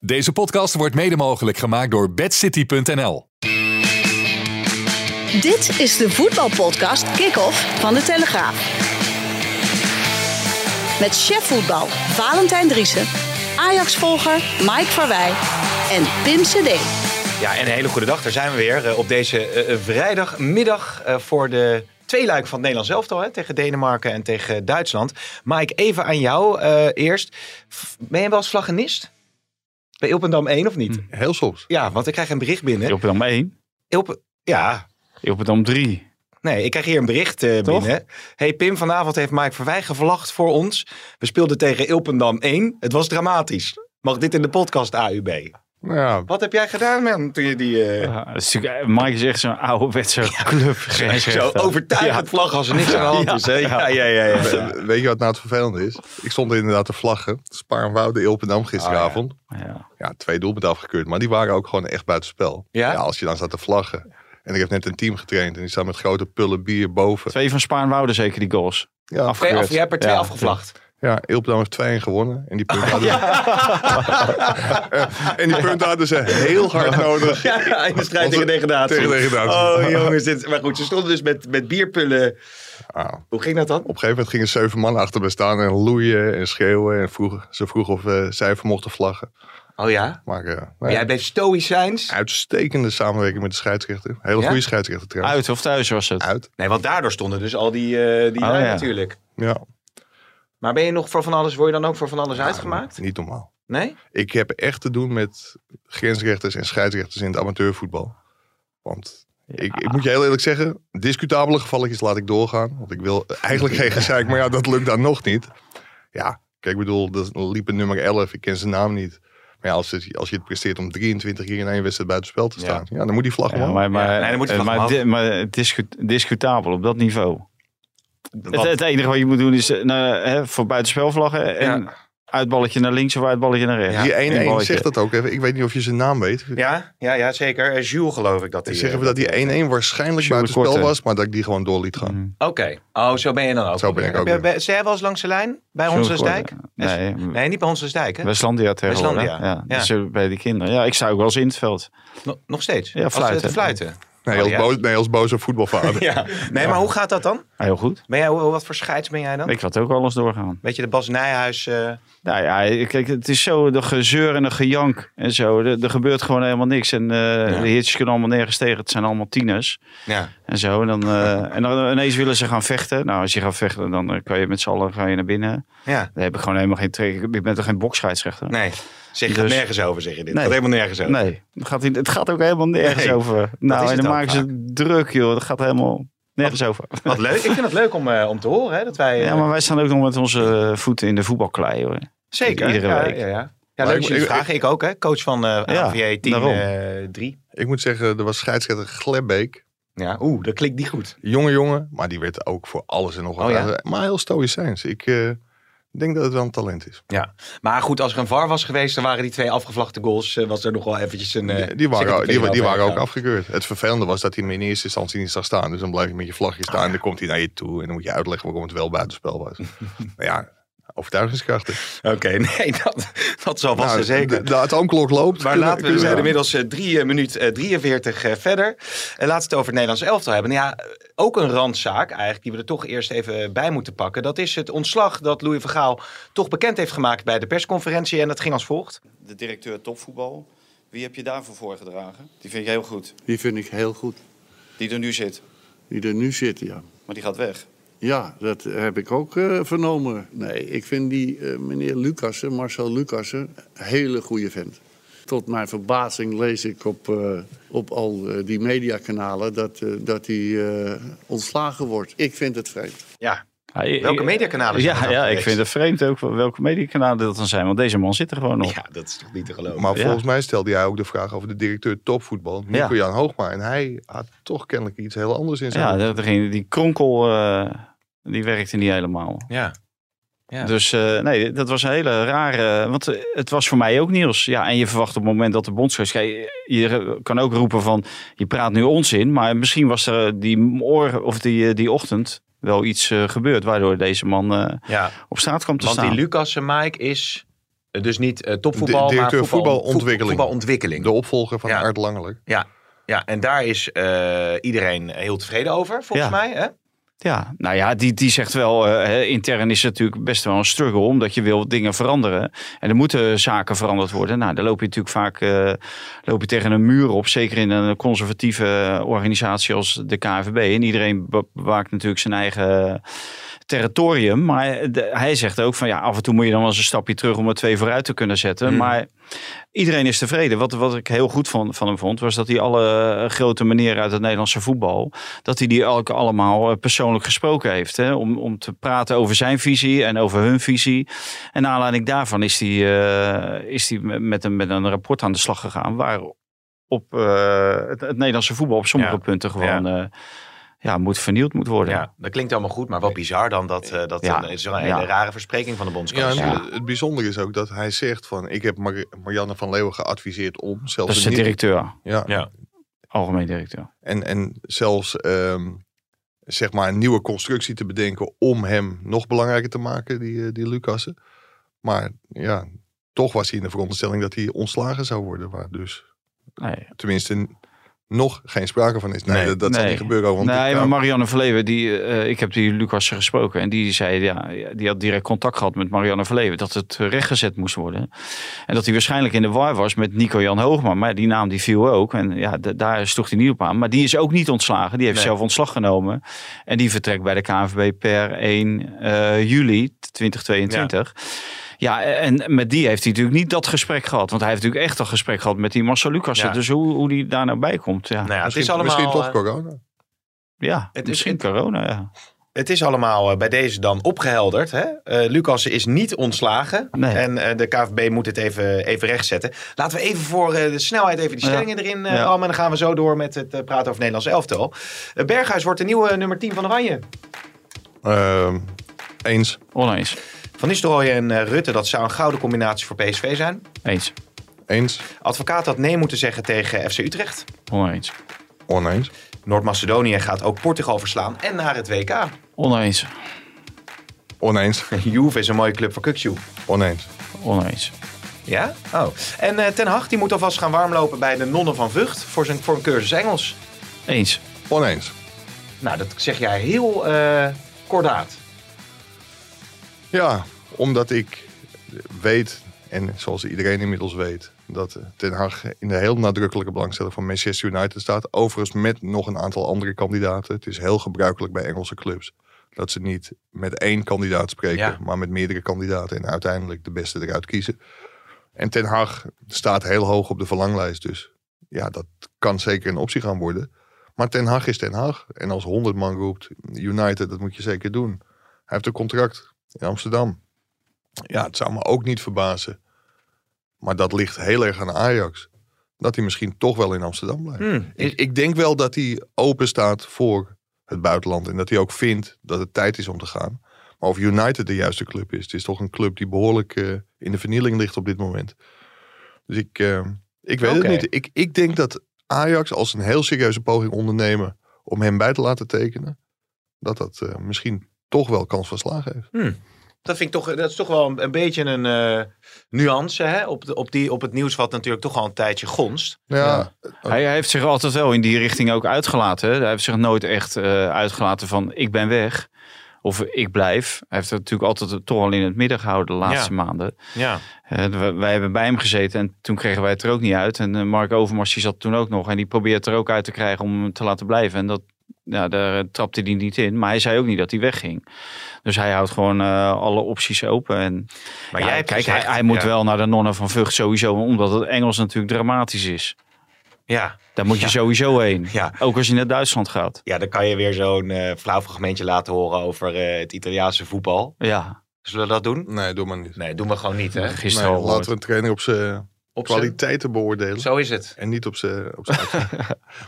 Deze podcast wordt mede mogelijk gemaakt door bedcity.nl. Dit is de voetbalpodcast Kick-Off van de Telegraaf. Met chef voetbal Valentijn Driessen, Ajax-volger Mike Verwij en Pim CD. Ja, en een hele goede dag. Daar zijn we weer eh, op deze eh, eh, vrijdagmiddag eh, voor de tweeluik van het Nederlands elftal hè, tegen Denemarken en tegen Duitsland. Mike, even aan jou eh, eerst. F- Ben je wel eens vlaggenist? Bij Ilpendam 1 of niet? Heel soms. Ja, want ik krijg een bericht binnen. Ilpendam 1, Ilpe, ja, Ilpendam 3. nee, ik krijg hier een bericht eh, binnen. Hey Pim, vanavond heeft Mike Verwij gevlagd voor ons. We speelden tegen Ilpendam 1. Het was dramatisch. Mag dit in de podcast AUB? Nou ja, Wat heb jij gedaan, man, toen je die... eh, Ja, natuurlijk- Mike is echt zo'n ouderwetse club. Zo overtuigend vlag als er niks aan de hand is. Hè? Ja, ja, ja. ja, ja. we- weet je wat nou het vervelende is? Ik stond er inderdaad te vlaggen. Spaar en Woude Ilpendam gisteravond. Ja. ja. twee doelpunten afgekeurd. Maar die waren ook gewoon echt buitenspel. Ja? als je dan staat te vlaggen. En ik heb net een team getraind. En die staan met grote pullen bier boven. Twee van Spaarnwoude zeker, die goals. Ja, Twee Afgekeurd. af, jij hebt er twee Ja, afgevlacht. Ja Ilpendam heeft 2-1 gewonnen. En die punten hadden, en die punten hadden ze heel hard nodig. Ja, in de strijd tegen degradatie. tegen degradatie. Oh jongens, dit, maar goed, ze stonden dus met, met bierpullen. Ah, Hoe ging dat dan? Op een gegeven moment gingen zeven mannen achter me staan en loeien en schreeuwen. En vroegen, ze vroegen of eh, zij even mochten vlaggen. Oh ja? Maar Maar nou jij bleef stoïcijns? uitstekende samenwerking met de scheidsrechter. Hele Ja? goede scheidsrechter trouwens. Uit of thuis was het? Uit. Nee, want daardoor stonden dus al die, eh die Oh, ja. natuurlijk. Ja. Maar ben je nog voor van alles, word je dan ook voor van alles uitgemaakt? Niet normaal. Nee? Ik heb echt te doen met grensrechters en scheidsrechters in het amateurvoetbal. Want ik, ik moet je heel eerlijk zeggen, discutabele gevalletjes laat ik doorgaan. Want ik wil eigenlijk geen gezeik, maar ja, dat lukt dan nog niet. Ja, kijk, ik bedoel, dat liep een nummer 11, ik ken zijn naam niet. Maar ja, als, het, als je het presteert om 23 keer in één wedstrijd buitenspel te staan, ja, dan moet die vlag Ja, gewoon. maar, maar, Ja, nee, dan moet je eh, vlag maar, omhoog. di- maar discu- discutabel op dat niveau. Het, Wat? het enige wat je moet doen is eh, naar, hè, voor buitenspelvlaggen en Ja. uitballetje naar links of uitballetje naar rechts. Die Eén 1-1 balletje. zegt dat ook even. Ik weet niet of je zijn naam weet. Ja, ja, ja, zeker. Eh, Jules geloof ik dat die... Zeggen eh, we dat die 1-1 waarschijnlijk buitenspel Korte. was, maar dat ik die gewoon door liet gaan. Mm. Oké. Oh, zo ben je dan ook. Zo ben ik Heb ook je- jij wel eens langs de lijn? Bij geworden. Nee, Nee, niet bij Honsensdijk, hè? Westlandia tegenwoordig. Westlandia, Ja, ja. Dus eh, bij die kinderen. Ja, ik sta ook wel eens in het veld. No- nog steeds? Ja, Als, eh, fluiten. te fluiten. Nee, Oh, als, boos, nee, als boze voetbalvader. Ja. Nee, maar hoe gaat dat dan? Ah, heel goed. Ben jij, wat voor scheids ben jij dan? Ik had ook alles doorgaan. Weet je, de Bas Nijhuis... eh, Nou ja, kijk, het is zo de gezeur en de gejank en zo. Er, er gebeurt gewoon helemaal niks. En eh, de heertjes kunnen allemaal nergens tegen. Het zijn allemaal tieners ja. en zo. En dan, eh, en dan ineens willen ze gaan vechten. Nou, als je gaat vechten, dan kan je met z'n allen ga je naar binnen. ja. Daar heb ik gewoon helemaal geen trek. Ik ben toch geen boksscheidsrechter? Nee. Zeg, Dus- nergens over, zeg je dit. Nee. gaat helemaal nergens over. Nee, het gaat, het gaat ook helemaal nergens Nee, over. Nou, en het dan maken ze druk, joh. Dat gaat helemaal nergens over. Wat leuk. Ik vind het leuk om, eh, om te horen, hè, dat wij... eh, Ja, maar wij staan ook nog met onze voeten in de voetbalklei, hoor. Zeker. iedere ja, week. Ja, ja. ja leuk ik- jullie ik- ook, hè. Coach van eh Ja, AVJ 10 daarom. eh 3. Ik moet zeggen, er was scheidsrechter Glebbeek. Ja, oeh, dat klinkt niet goed. Jonge jongen, maar die werd ook voor alles en nog wat. Oh ja? Maar heel stoïcijns. Ik eh, denk dat het wel een talent is. Ja. Maar goed, als er een VAR was geweest, dan waren die twee afgevlachte goals, eh, was er nog wel eventjes een... eh, die, die waren, second die, waren ook afgekeurd. Het vervelende was dat hij hem in eerste instantie niet zag staan. Dus dan blijf je met je vlagje staan en dan komt hij naar je toe. En dan moet je uitleggen waarom het wel buitenspel was. maar ja, overtuigingskrachten. Oké, nee, dat, dat zal vast Nou, zeker. De, de atoomklok loopt. Maar Kunnen- laten we, we zijn aan. inmiddels eh, drie minuut eh, 43 eh, verder. En laten we het over het Nederlands elftal hebben. Nou ja, ook een randzaak eigenlijk, die we er toch eerst even bij moeten pakken. Dat is het ontslag dat Louis van Gaal toch bekend heeft gemaakt bij de persconferentie. En dat ging als volgt. De directeur topvoetbal. Wie heb je daarvoor voorgedragen? Die vind ik heel goed. Die vind ik heel goed. Die er nu zit. Die er nu zit, ja. Maar die gaat weg. Ja, dat heb ik ook eh, vernomen. Nee, ik vind die eh, meneer Lucassen, Marcel Lucassen, hele goede vent. Tot mijn verbazing lees ik op, eh, op al die mediakanalen dat, dat hij ontslagen wordt. Ik vind het vreemd. Ja, Welke mediakanalen zijn Ja, dat ja geweest? ik vind het vreemd ook wel welke mediakanalen dat dan zijn. Want deze man zit er gewoon op. Ja, dat is toch niet te geloven. Maar Ja. volgens mij stelde jij ook de vraag over de directeur topvoetbal, Nico-Jan Hoogma. En hij had toch kennelijk iets heel anders in zijn Ja, degene die kronkel, eh, die werkte niet helemaal. Ja. Ja. Dus eh, nee, dat was een hele rare. Want eh, het was voor mij ook nieuws. Ja, en je verwacht op het moment dat de bondscoach. Je kan ook roepen van. Je praat nu onzin. Maar misschien was er die morgen of die, eh, die ochtend wel iets eh, gebeurd. Waardoor deze man eh, ja, op straat kwam te want staan. die Lucas en Mike is eh, dus niet eh, topvoetbal, De- directeur maar voetbal, voetbalontwikkeling. voetbalontwikkeling. De opvolger van Ja. Art Langelijk. Ja, en daar is eh, iedereen heel tevreden over, volgens Ja. mij. Hè? Ja, nou ja, die, die zegt wel, eh, hè, intern is het natuurlijk best wel een struggle, omdat je wil dingen veranderen. En er moeten zaken veranderd worden. Nou, daar loop je natuurlijk vaak eh, loop je tegen een muur op, zeker in een conservatieve organisatie als de KNVB. En iedereen be- bewaakt natuurlijk zijn eigen territorium. Maar de- hij zegt ook van ja, af en toe moet je dan wel eens een stapje terug om er twee vooruit te kunnen zetten. Hmm. Maar iedereen is tevreden. Wat, wat ik heel goed van, van hem vond, was dat hij alle grote meneren uit het Nederlandse voetbal, dat hij die ook allemaal eh, persoonlijk gesproken heeft. Hè? Om, om te praten over zijn visie en over hun visie. En naar aanleiding daarvan is hij, eh, is hij met, een, met een rapport aan de slag gegaan. Waar op eh, het, het Nederlandse voetbal op sommige Ja. punten gewoon ja. Ja, moet vernieuwd moet worden. Ja, dat klinkt allemaal goed, maar wel bizar dan dat, eh, dat Ja. een, wel een Ja. hele rare verspreking van de bondscoach. Ja. Het bijzondere is ook dat hij zegt van... ik heb Mar- Marianne van Leeuwen geadviseerd om zelfs... Dat is de een nieuw- directeur, Ja, Ja. algemeen directeur. En, en zelfs ehm, zeg maar een nieuwe constructie te bedenken om hem nog belangrijker te maken, die, eh, die Lucassen. Maar ja, toch was hij in de veronderstelling dat hij ontslagen zou worden. Waar dus Nee, tenminste nog geen sprake van is. Nee, Nee. dat, dat zal niet gebeuren. Want nee, maar Marianne Verleven, die, eh, ik heb die Lucas gesproken en die zei, ja, die had direct contact gehad met Marianne Verleven, dat het rechtgezet moest worden. En dat hij waarschijnlijk in de war was met Nico-Jan Hoogma, maar die naam die viel ook. En ja, daar sloeg hij niet op aan. Maar die is ook niet ontslagen, die heeft Nee. zelf ontslag genomen. En die vertrekt bij de KNVB per 1 eh, juli 2022. Ja. En met die heeft hij natuurlijk niet dat gesprek gehad. Want hij heeft natuurlijk echt een gesprek gehad met die Marcel Lucas. Ja. Dus hoe, hoe die daar nou bij komt. Ja, Nou ja, het misschien, is allemaal, misschien toch eh, corona. ja het is- misschien het- corona. Ja. Het is allemaal eh, bij deze dan opgehelderd. Hè? Eh, Lucas is niet ontslagen. Nee. En eh, de KVB moet het even, even rechtzetten. Laten we even voor eh, de snelheid even die Ja. stellingen erin eh Ja. rammen. En dan gaan we zo door met het praten over Nederlands elftal. Berghuis wordt de nieuwe nummer 10 van Oranje. Ehm, eens. Oneens. Van Nistelrooy en eh, Rutte, dat zou een gouden combinatie voor PSV zijn. Eens. Eens. Advocaat had nee moeten zeggen tegen FC Utrecht. Oneens. Oneens. Noord-Macedonië gaat ook Portugal verslaan en naar het WK. Oneens. Oneens. Juve is een mooie club voor Kukju. Oneens. Oneens. Ja? Oh. En eh, Ten Hag die moet alvast gaan warmlopen bij de nonnen van Vught voor, zijn, voor een cursus Engels. Eens. Oneens. Nou, dat zeg jij heel eh kordaat. Ja, omdat ik weet, en zoals iedereen inmiddels weet, dat Ten Hag in de heel nadrukkelijke belangstelling van Manchester United staat. Overigens met nog een aantal andere kandidaten. Het is heel gebruikelijk bij Engelse clubs dat ze niet met één kandidaat spreken, Ja. maar met meerdere kandidaten en uiteindelijk de beste eruit kiezen. En Ten Hag staat heel hoog op de verlanglijst, dus ja, dat kan zeker een optie gaan worden. Maar Ten Hag is Ten Hag. En als 100 man roept, United, dat moet je zeker doen. Hij heeft een contract in Amsterdam. Ja, het zou me ook niet verbazen. Maar dat ligt heel erg aan Ajax. Dat hij misschien toch wel in Amsterdam blijft. Hmm. Ik, ik denk wel dat hij open staat voor het buitenland. En dat hij ook vindt dat het tijd is om te gaan. Maar of United de juiste club is. Het is toch een club die behoorlijk eh, in de vernieling ligt op dit moment. Dus ik, eh, ik weet het niet. Ik, ik denk dat Ajax als een heel serieuze poging ondernemen om hem bij te laten tekenen. Dat dat eh, misschien toch wel kans van slagen heeft. Dat, vind ik toch, dat is toch wel een, een beetje een eh, nuance hè? Op, de, op, die, op het nieuws wat natuurlijk toch al een tijdje gonst. Ja, Hij, hij heeft zich altijd wel in die richting ook uitgelaten. hè. Hij heeft zich nooit echt eh, uitgelaten van ik ben weg. Of ik blijf. Hij heeft het natuurlijk altijd toch al in het midden gehouden de laatste maanden. Ja. Eh, we- wij hebben bij hem gezeten en toen kregen wij het er ook niet uit. En Mark Overmars die zat toen ook nog. En die probeert er ook uit te krijgen om hem te laten blijven. En dat, ja, daar eh, trapte hij niet in. Maar hij zei ook niet dat hij wegging. Dus hij houdt gewoon eh, alle opties open. En Maar ja, jij kijk, gezegd- hij, hij moet ja. wel naar de nonnen van Vught sowieso. Omdat het Engels natuurlijk dramatisch is. Ja. Daar moet je Ja. sowieso heen. Ja. Ook als je naar Duitsland gaat. ja, dan kan je weer zo'n eh flauw fragmentje laten horen over eh, het Italiaanse voetbal. Ja, Zullen we dat doen? Nee, doe maar niet. Nee, doen we gewoon niet. Hè? gisteren Nee, al laten we een trainer op zijn Op kwaliteiten beoordelen. Zo is het. En niet op zijn op.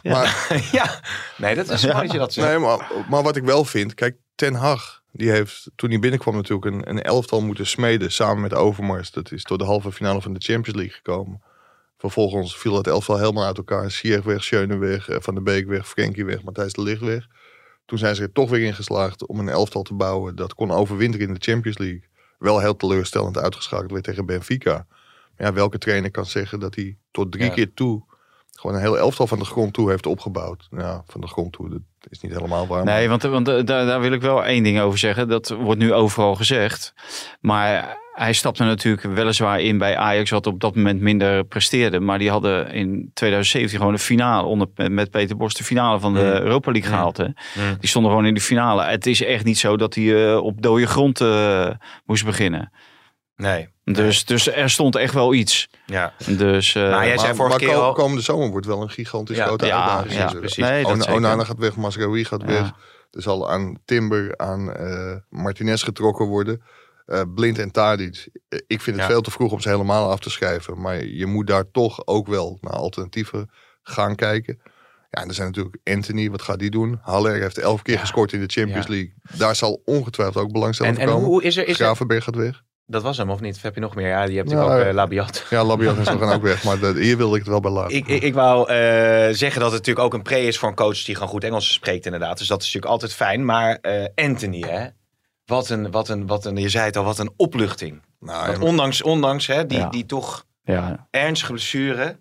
Ja. Maar, ja, nee, dat is mooi dat je dat zegt. nee, maar, maar wat ik wel vind, kijk, Ten Hag, die heeft toen hij binnenkwam natuurlijk een, een elftal moeten smeden samen met Overmars. Dat is door de halve finale van de Champions League gekomen. Vervolgens viel dat elftal helemaal uit elkaar. Sierg weg, Schöne weg, eh, Van der Beek weg, Frenkie weg, Matthijs de Ligt weg. Toen zijn ze er toch weer in geslaagd om een elftal te bouwen dat kon overwinteren in de Champions League. Wel heel teleurstellend uitgeschakeld weer tegen Benfica. Ja, welke trainer kan zeggen dat hij tot drie Ja. keer toe gewoon een heel elftal van de grond toe heeft opgebouwd? Ja, van de grond toe, dat is niet helemaal waar. Nee, want, want eh, daar, daar wil ik wel één ding over zeggen. Dat wordt nu overal gezegd. Maar hij stapte natuurlijk weliswaar in bij Ajax, wat op dat moment minder presteerde. Maar die hadden in 2017 gewoon de finale onder, met Peter Bos de finale van de Mm. Europa League Mm. gehaald. Hè? Mm. Die stonden gewoon in de finale. Het is echt niet zo dat hij eh, op dode grond eh, moest beginnen. Nee. Dus, dus er stond echt wel iets. Ja. Dus, eh, Maar jij zei maar, vorige maar keer al- komende zomer wordt wel een gigantisch Ja, grote ja, uitdaging. ja, Dus, precies. Nee, dat zeker. Onana gaat weg, Masraoui gaat Ja. weg. Er zal aan Timber, aan eh, Martinez getrokken worden. Eh, Blind en Tadic. Eh, Ik vind het Ja. veel te vroeg om ze helemaal af te schrijven. Maar je moet daar toch ook wel naar alternatieven gaan kijken. Ja, en er zijn natuurlijk Anthony, wat gaat die doen? Haller heeft elf keer gescoord in de Champions Ja. League. Daar zal ongetwijfeld ook belangstelling En, voor en komen. hoe is er, is er... Gravenberg gaat weg. Dat was hem, of niet? Of heb je nog meer? Ja, die hebt natuurlijk ook eh, Labiat. Ja, Labiat zo gaan ook weg. Maar de- hier wilde ik het wel bij laten. Ik, ik, ik wou eh, zeggen dat het natuurlijk ook een pre is voor een coach die gewoon goed Engels spreekt inderdaad. Dus dat is natuurlijk altijd fijn. Maar eh, Anthony, hè? Wat een, wat een, wat een, je zei het al, wat een opluchting. nou, Want ondanks, ondanks hè, die, Ja. die toch ja, ernstige blessure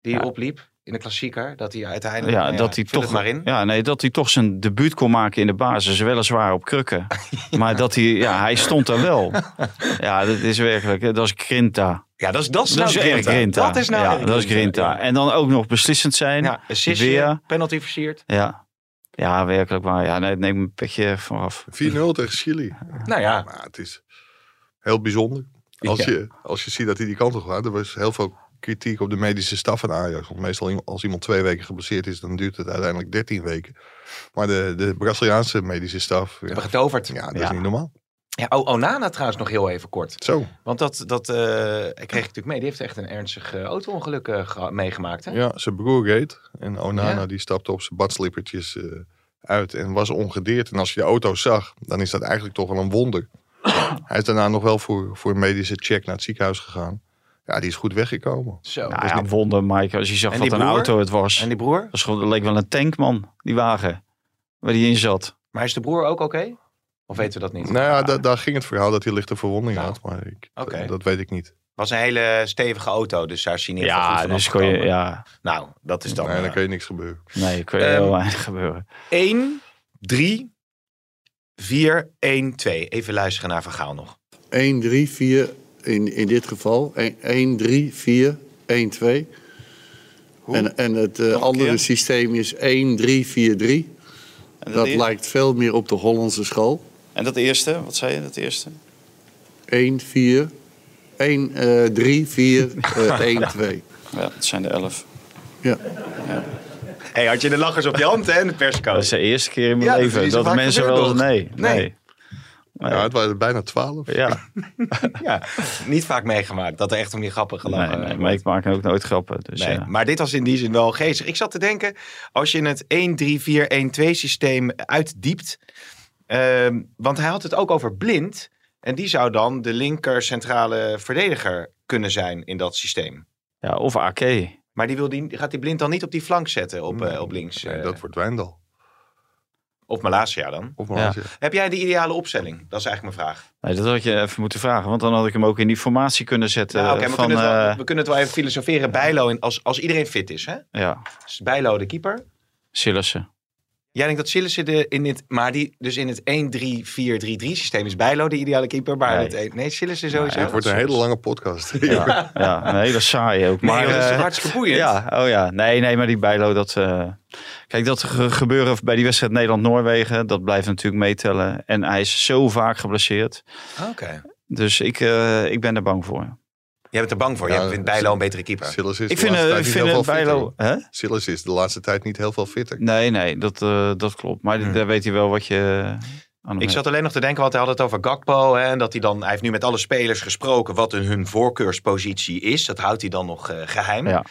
die Ja. opliep in de klassieker, dat hij uiteindelijk, ja, nou dat hij toch, maar in. Ja, nee, dat hij toch zijn debuut kon maken in de basis, weliswaar op krukken. Maar dat hij, ja, hij stond er wel. Ja, dat is werkelijk, dat is Grinta. Ja, dat is, dat is Dat nou is Grinta. Dat is nou ja, echt dat is Grinta. En dan ook nog beslissend zijn. ja assistje, Weer. penalty versierd. Ja, ja werkelijk waar. Ja, nee, neem een petje vanaf. 4-0 tegen Chili. Nou ja, Maar het is heel bijzonder. Als, Ja. je, als je ziet dat hij die kant op gaat. Er was heel veel kritiek op de medische staf van Ajax. Want meestal als iemand twee weken geblesseerd is, dan duurt het uiteindelijk 13 weken. Maar de, de Braziliaanse medische staf, ja, hebben getoverd. ja, dat Ja. is niet normaal. Ja, Onana trouwens nog heel even kort. Zo, Want dat, dat eh, ik kreeg natuurlijk mee. Die heeft echt een ernstig eh, auto-ongeluk eh, meegemaakt. Hè? ja, zijn broer reed. En Onana Ja. die stapte op zijn badslippertjes eh, uit en was ongedeerd. En als je de auto zag, dan is dat eigenlijk toch wel een wonder. Hij is daarna nog wel voor, voor een medische check naar het ziekenhuis gegaan. Ja, die is goed weggekomen. Zo. Nou ja, wonder, Mike. Als je zag En wat een auto het was. En die broer? Dat was gewoon- dat leek wel een tank, man. Die wagen. Waar die in zat. Maar is de broer ook oké? Of weten we dat niet? Nou ja, da- daar ging het verhaal dat hij lichte verwonding Nou, had. Maar ik, oké. dat weet ik niet. was een hele stevige auto, dus daar zie je Ja, dus kon je, ja. Nou, dat is dan... nee, dan eh, kan je niks gebeuren. Nee, kon je Ehm, heel weinig gebeuren. 1, 3, 4, 1, 2. Even luisteren naar Van Gaal nog. 1, 3, 4, in, in dit geval. 1, 1 3, 4, 1, 2. En, en het eh, een andere keer? systeem is 1, 3, 4, 3. Dat lijkt veel meer op de Hollandse school. En dat eerste, wat zei je, dat eerste? 1, 4, 1, eh 3, 4, eh 1, 2. Ja, dat zijn de elf. Ja. hey, had je de lachers op je hand hè, in de persco? Dat is de eerste keer in mijn Ja, dat leven dat, vaak mensen wel... Nee, Nee. nee. Nee. Ja, het waren er bijna twaalf. Ja, Ja, niet vaak meegemaakt dat er echt om die grappen gelachen nee, nee, wordt. maar ik maak ook nooit grappen. Dus Nee, ja. maar dit was in die zin wel geestig. Ik zat te denken, als je het 1-3-4-1-2 systeem uitdiept. ehm, want hij had het ook over blind. En die zou dan de linker centrale verdediger kunnen zijn in dat systeem. ja, of AK. Maar die wil die, gaat die blind dan niet op die flank zetten op, eh, op links? Nee, eh, dat wordt Wijndal. Of Malasia dan? Of Malaysia. Heb jij de ideale opstelling? Dat is eigenlijk mijn vraag. Nee, dat had je even moeten vragen, want dan had ik hem ook in die formatie kunnen zetten. Nou, oké, we, van, kunnen het wel, eh, we kunnen het wel even filosoferen. Bijlo, in- als, als iedereen fit is. Hè? ja, Dus Bijlo de keeper. Sillissen. Jij denkt dat Sillissen de in dit, maar die dus in het 1-3-4-3-3 systeem is Bijlo de ideale keeper, maar Nee. het een- nee, Sillissen sowieso. Het wordt een hele lange podcast. Ja, ja, een hele saai ook. Nee, Maar, dat is eh, hartstikke boeiend. Ja, oh ja. Nee, nee, maar die Bijlo, dat... eh, Kijk, dat ge- gebeuren bij die wedstrijd Nederland-Noorwegen, dat blijft natuurlijk meetellen. En hij is zo vaak geblesseerd. Oké. Dus ik, eh, ik ben er bang voor. Jij bent er bang voor. Ja, Jij vindt Bijlo een betere keeper. Silas is Ik vind, eh, tijd niet vind heel het veel fitter, Bijlo... Hè? Silas is de laatste tijd niet heel veel fitter. Nee, nee, dat, eh, dat klopt. Maar Hmm. daar weet hij wel wat je Ik zat alleen nog te denken, want hij had het over Gakpo. Hè, en dat hij dan, hij heeft nu met alle spelers gesproken wat hun, voorkeurspositie is. Dat houdt hij dan nog eh, geheim. Ja.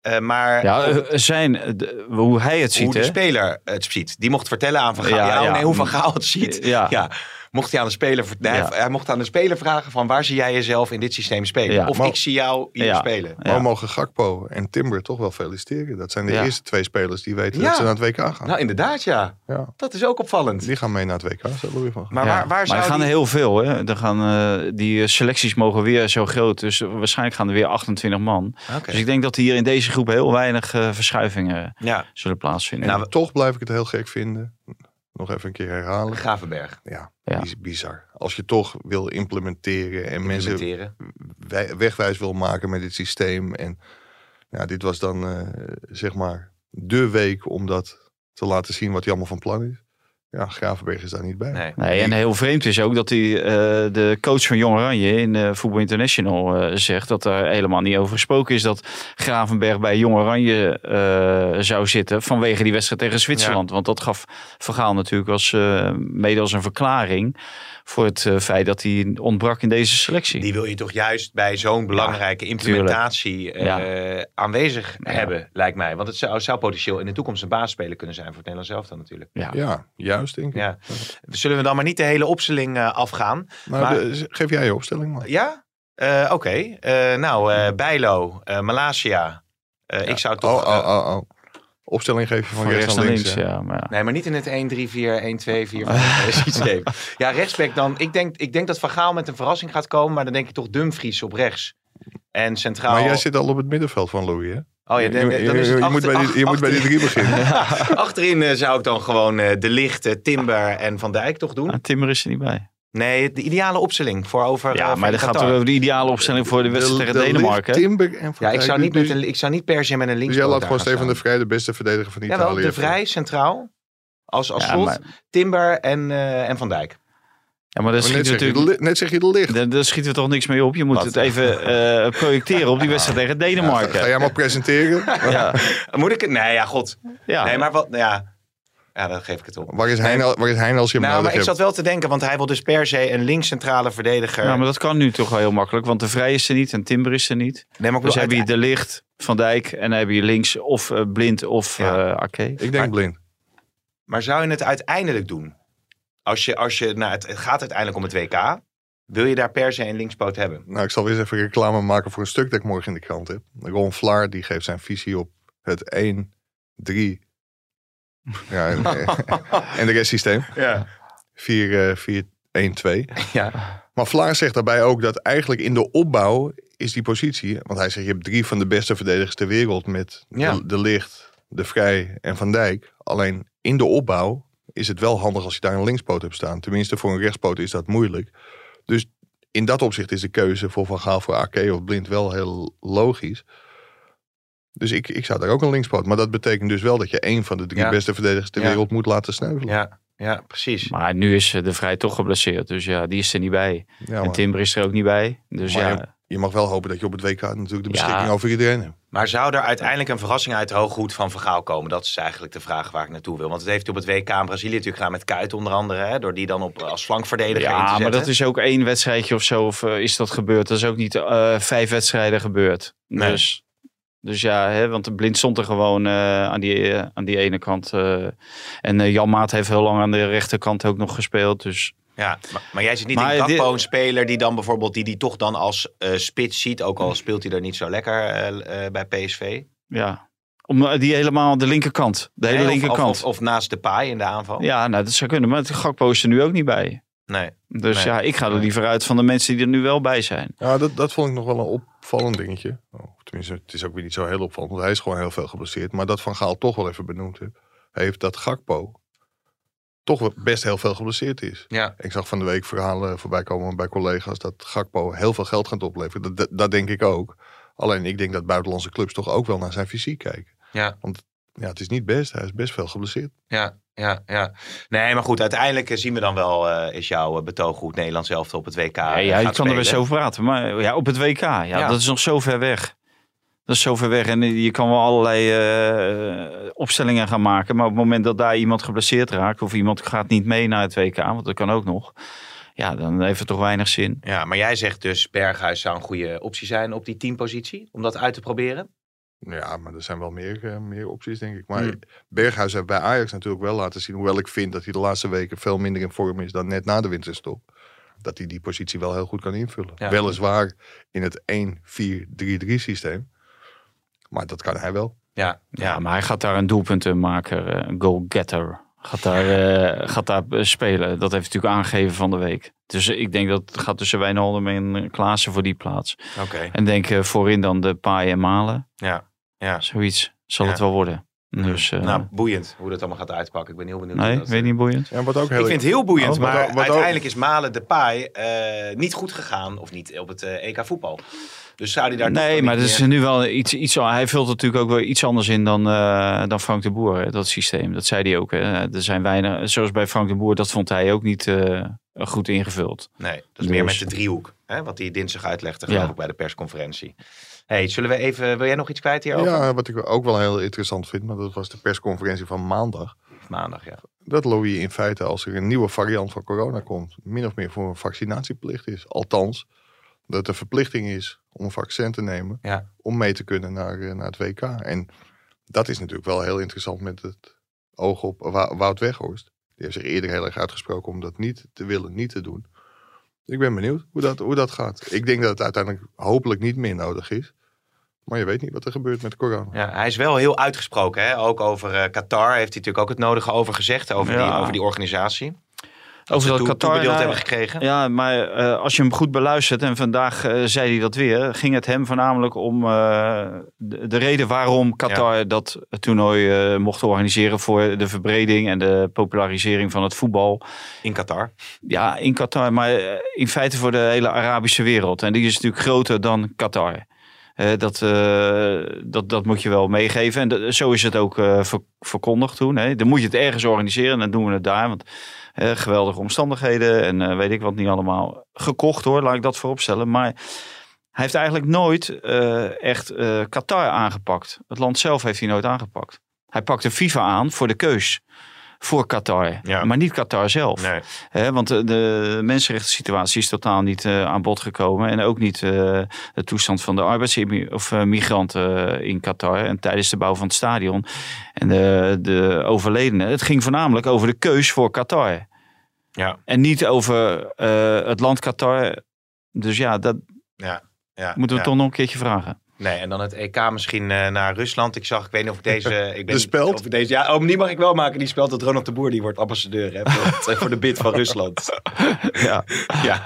Eh, maar Ja, eh, zijn, eh, de- hoe hij het ziet, hoe de hè? speler het ziet, die mocht vertellen aan Van Gaal. Ja, Ja, ja. nee, hoe Van Gaal het ziet. Ja. Mocht hij aan de speler, nee, Ja. hij, hij mocht aan de speler vragen van waar zie jij jezelf in dit systeem spelen? Ja. Of Maar- ik zie jou hier Ja. spelen. Maar we mogen Gakpo en Timber toch wel feliciteren. Dat zijn de Ja. eerste twee spelers die weten Ja. dat ze naar het WK gaan. Nou, inderdaad, ja. ja. Dat is ook opvallend. Die gaan mee naar het WK, zei Louis van. Maar Ja, waar, waar maar zou er gaan die- er heel veel. Hè? Er gaan, eh, die eh, selecties mogen weer zo groot. Dus waarschijnlijk gaan er weer 28 man. Dus ik denk dat hier in deze groep heel weinig eh, verschuivingen Ja, zullen plaatsvinden. En Nou, toch blijf ik het heel gek vinden. Nog even een keer herhalen. Gravenberg. Ja, Ja. is bizar. Als je toch wil implementeren en mensen Implementeren. wegwijs wil maken met dit systeem. En ja, dit was dan eh, zeg maar de week om dat te laten zien wat hij allemaal van plan is. Ja, Gravenberg is daar niet bij. Nee. Nee, en heel vreemd is ook dat hij, eh, de coach van Jong Oranje in eh Voetbal International eh, zegt dat er helemaal niet over gesproken is dat Gravenberg bij Jong Oranje eh, zou zitten vanwege die wedstrijd tegen Zwitserland. Want dat gaf Vergaal natuurlijk als, eh, mede als een verklaring voor het eh, feit dat hij ontbrak in deze selectie. Die wil je toch juist bij zo'n belangrijke implementatie eh, Ja. aanwezig Ja. hebben, lijkt mij. Want het zou, zou potentieel in de toekomst een baasspeler kunnen zijn voor het Nederlands elftal natuurlijk. ja. Ja, juist denk ik. Ja. Zullen we dan maar niet de hele opstelling eh, afgaan? Nou, Maar- de- geef jij je opstelling maar. Ja? Eh, Oké. Eh, nou, eh Bijlo, eh Malasia. Eh, Ik zou toch... Oh, oh, oh, oh. Opstelling geef je van, Van rechts naar links. ja. Maar ja. Nee, maar niet in het 1, 3, 4, 1, 2, 4, 5 systeem. Ja, rechtsback dan. Ik denk, ik denk dat Van Gaal met een verrassing gaat komen. Maar dan denk ik toch Dumfries op rechts. En centraal... Maar jij zit al op het middenveld van Louis, hè? Oh ja, dan, je, dan is het je moet bij die, je moet bij die drie beginnen. Achterin eh, zou ik dan gewoon eh, De Licht, eh, Timber en Van Dijk toch doen? Ah, Timmer is er niet bij. Nee, de ideale opstelling voor over. Ja, eh, maar dat gaat over de ideale opstelling voor de wedstrijd tegen De- de Denemarken. Timber en Ja, ik zou, niet Dus- met een, ik zou niet per se met een Dus linkspoot jij laat gewoon Stefan de. Vrij, de beste verdediger van Italië. De Vrij centraal. Als, als Ja, slot. maar- Timber en, eh, en Van Dijk. Ja, maar dat Maar schiet net, zeg je natuurlijk... net zeg je de licht. Daar, schieten we toch niks mee op. Je moet Wat? het even eh, projecteren op die wedstrijd tegen Denemarken. Ga jij maar presenteren? Ja, Moet ik het? Nee, ja, god. ja. Nee, maar wat? Ja, ja dan geef ik het op. Waar is hij, nou- waar is hij nou als je hem Nou, maar nodig ik hebt? zat wel te denken, want hij wil dus per se een linkscentrale verdediger. Ja, maar dat kan nu toch wel heel makkelijk. Want de Vrij is er niet en Timber is er niet. nee, maar Dus heb je De Licht, Van Dijk en dan heb je links of eh, Blind of Ja. eh Ake. Ik denk blind. Maar zou je het uiteindelijk doen? Als je, als je nou, het, het gaat uiteindelijk om het WK. Wil je daar per se een linkspoot hebben? Nou, ik zal weer eens even reclame maken voor een stuk dat ik morgen in de krant heb. Ron Vlaar die geeft zijn visie op het 1, 3 ja, en, en de rest systeem. Ja. 4, eh 4, 1, 2. ja. Maar Vlaar zegt daarbij ook dat eigenlijk in de opbouw is die positie. Want hij zegt je hebt drie van de beste verdedigers ter wereld met Ja. de, de Licht, de Vrij en Van Dijk. Alleen in de opbouw is het wel handig als je daar een linkspoot hebt staan. Tenminste voor een rechtspoot is dat moeilijk. Dus in dat opzicht is de keuze voor Van Gaal voor AK of Blind wel heel logisch. Dus ik, ik zou daar ook een linkspoot. Maar dat betekent dus wel dat je één van de drie Ja. beste verdedigers ter Ja. wereld moet laten sneuvelen. Ja, ja, precies. Maar nu is eh, De Vrij toch geblesseerd. Dus ja, die is er niet bij. Ja, en Timber is er ook niet bij. Dus Maar ja, je mag wel hopen dat je op het WK natuurlijk de beschikking Ja. over iedereen hebt. Maar zou er uiteindelijk een verrassing uit de hooghoed van Vergaal komen? Dat is eigenlijk de vraag waar ik naartoe wil. Want het heeft op het WK in Brazilië natuurlijk gedaan met Kuit onder andere. Hè, door die dan op, als flankverdediger in te ja zetten. maar dat is ook één wedstrijdje of zo. Of eh, is dat gebeurd? Dat is ook niet eh, vijf wedstrijden gebeurd. Nee. Dus, dus ja, hè, want de blind stond er gewoon eh, aan, die, eh, aan die ene kant. eh. en eh, Jan Maat heeft heel lang aan de rechterkant ook nog gespeeld. Dus Ja, maar, maar jij ziet niet Maar in Gakpo dit- een speler die dan bijvoorbeeld die, die toch dan als eh, spits ziet. Ook al speelt hij er niet zo lekker eh, eh, bij PSV. ja, om die helemaal de linkerkant. De hele Nee, of- linkerkant. Of, of, of naast de paai in de aanval. ja, nou, dat zou kunnen. Maar het Gakpo is er nu ook niet bij. Nee. Dus Nee. ja, ik ga er liever uit van de mensen die er nu wel bij zijn. Ja, dat, dat vond ik nog wel een opvallend dingetje. Oh, tenminste, het is ook weer niet zo heel opvallend, want hij is gewoon heel veel geblesseerd. Maar dat Van Gaal toch wel even benoemd heeft, heeft dat Gakpo toch wel best heel veel geblesseerd is. Ja. Ik zag van de week verhalen voorbij komen bij collega's dat Gakpo heel veel geld gaat opleveren. Dat, dat, dat denk ik ook. Alleen ik denk dat buitenlandse clubs toch ook wel naar zijn fysiek kijken. Ja. ja, het is niet best. Hij is best veel geblesseerd. Ja, ja, ja. Nee, maar goed, uiteindelijk eh, zien we dan wel, eh, is jouw eh, betoog goed Nederland zelf op het WK Ja, ja, je kan er best spelen. over praten. Maar ja, op het WK, ja, Ja. dat is nog zo ver weg. Dat is zo ver weg. En je kan wel allerlei eh, opstellingen gaan maken. Maar op het moment dat daar iemand geblesseerd raakt... of iemand gaat niet mee naar het WK, want dat kan ook nog... ja, dan heeft het toch weinig zin. Ja, maar jij zegt dus Berghuis zou een goede optie zijn op die teampositie, om dat uit te proberen. Ja, maar er zijn wel meer, eh, meer opties, denk ik. Maar Hmm. Berghuis heeft bij Ajax natuurlijk wel laten zien... hoewel ik vind dat hij de laatste weken veel minder in vorm is... dan net na de winterstop. Dat hij die positie wel heel goed kan invullen. Ja. Weliswaar in het 1-4-3-3 systeem. Maar dat kan hij wel. Ja, Ja, maar hij gaat daar een doelpuntenmaker, eh, een goal-getter... Gaat daar, eh, gaat daar eh, spelen. Dat heeft hij natuurlijk aangegeven van de week. Dus ik denk dat het gaat tussen Wijnaldum en Klaassen voor die plaats. oké. En denk eh, voorin dan de Paai en Malen. Ja, ja. Zoiets zal Ja. het wel worden. Dus, eh, nou, boeiend hoe dat allemaal gaat uitpakken. Ik ben heel benieuwd. nee, dat, weet niet boeiend. Ja, wat ook heel Ik vind het heel boeiend, Oh, wat maar ook- wat ook- uiteindelijk is Malen de Paai eh, niet goed gegaan. Of niet op het EK voetbal. Dus zou hij daar Nee, maar dat is meer- nu wel iets, iets. Hij vult natuurlijk ook wel iets anders in dan, eh, dan Frank de Boer, hè, dat systeem. Dat zei hij ook. Hè. Er zijn weinig, zoals bij Frank de Boer, dat vond hij ook niet eh, goed ingevuld. Nee, dat is meer Dus- met de driehoek. Hè, wat hij dinsdag uitlegde, geloof Ja. ik, bij de persconferentie. Hey, zullen we even... Wil jij nog iets kwijt hierover? Ja, wat ik ook wel heel interessant vind... maar dat was de persconferentie van maandag... Maandag, ja. dat Louis in feite, als er een nieuwe variant van corona komt... min of meer voor een vaccinatieplicht is. Althans, dat de verplichting is om een vaccin te nemen... Ja. om mee te kunnen naar, eh, naar het WK. En dat is natuurlijk wel heel interessant met het oog op Wout Weghorst. Die heeft zich eerder heel erg uitgesproken om dat niet te willen, niet te doen. Ik ben benieuwd hoe dat, hoe dat gaat. Ik denk dat het uiteindelijk hopelijk niet meer nodig is. Maar je weet niet wat er gebeurt met corona. Ja, hij is wel heel uitgesproken. Hè? Ook over eh, Qatar heeft hij natuurlijk ook het nodige over gezegd. Over, die, over die organisatie. Over toe- Qatar, toebedeeld hebben gekregen. Ja, maar eh, als je hem goed beluistert, en vandaag eh, zei hij dat weer, ging het hem voornamelijk om eh, de, de reden waarom Qatar dat toernooi mocht organiseren voor de verbreding en de popularisering van het voetbal. In Qatar. Ja, in Qatar, maar in feite voor de hele Arabische wereld. En die is natuurlijk groter dan Qatar. Dat, dat, dat moet je wel meegeven. En dat- zo is het ook ver- verkondigd toen. Hè. Dan moet je het ergens organiseren en dan doen we het daar. Want eh, geweldige omstandigheden en eh, weet ik wat niet allemaal. Gekocht hoor, laat ik dat vooropstellen. Maar hij heeft eigenlijk nooit eh, echt Qatar aangepakt. Het land zelf heeft hij nooit aangepakt. Hij pakte FIFA aan voor de keus. Voor Qatar. Ja. Maar niet Qatar zelf. Nee. Want de, de mensenrechten situatie is totaal niet eh, aan bod gekomen. En ook niet eh, de toestand van de arbeidsmigranten of, eh, migranten in Qatar. En tijdens de bouw van het stadion. En de, de overledenen. Het ging voornamelijk over de keus voor Qatar. Ja. En niet over het land Qatar. Dus ja, dat Ja. Ja. moeten we ja. toch nog een keertje vragen. Nee, en dan het EK misschien eh, naar Rusland. Ik zag, ik weet niet of ik deze... Ik ben De speld? Of deze, ja, oh, die mag ik wel maken. Die speld dat Ronald de Boer, die wordt ambassadeur hè, voor, voor de bid van Rusland. Ja. Ja.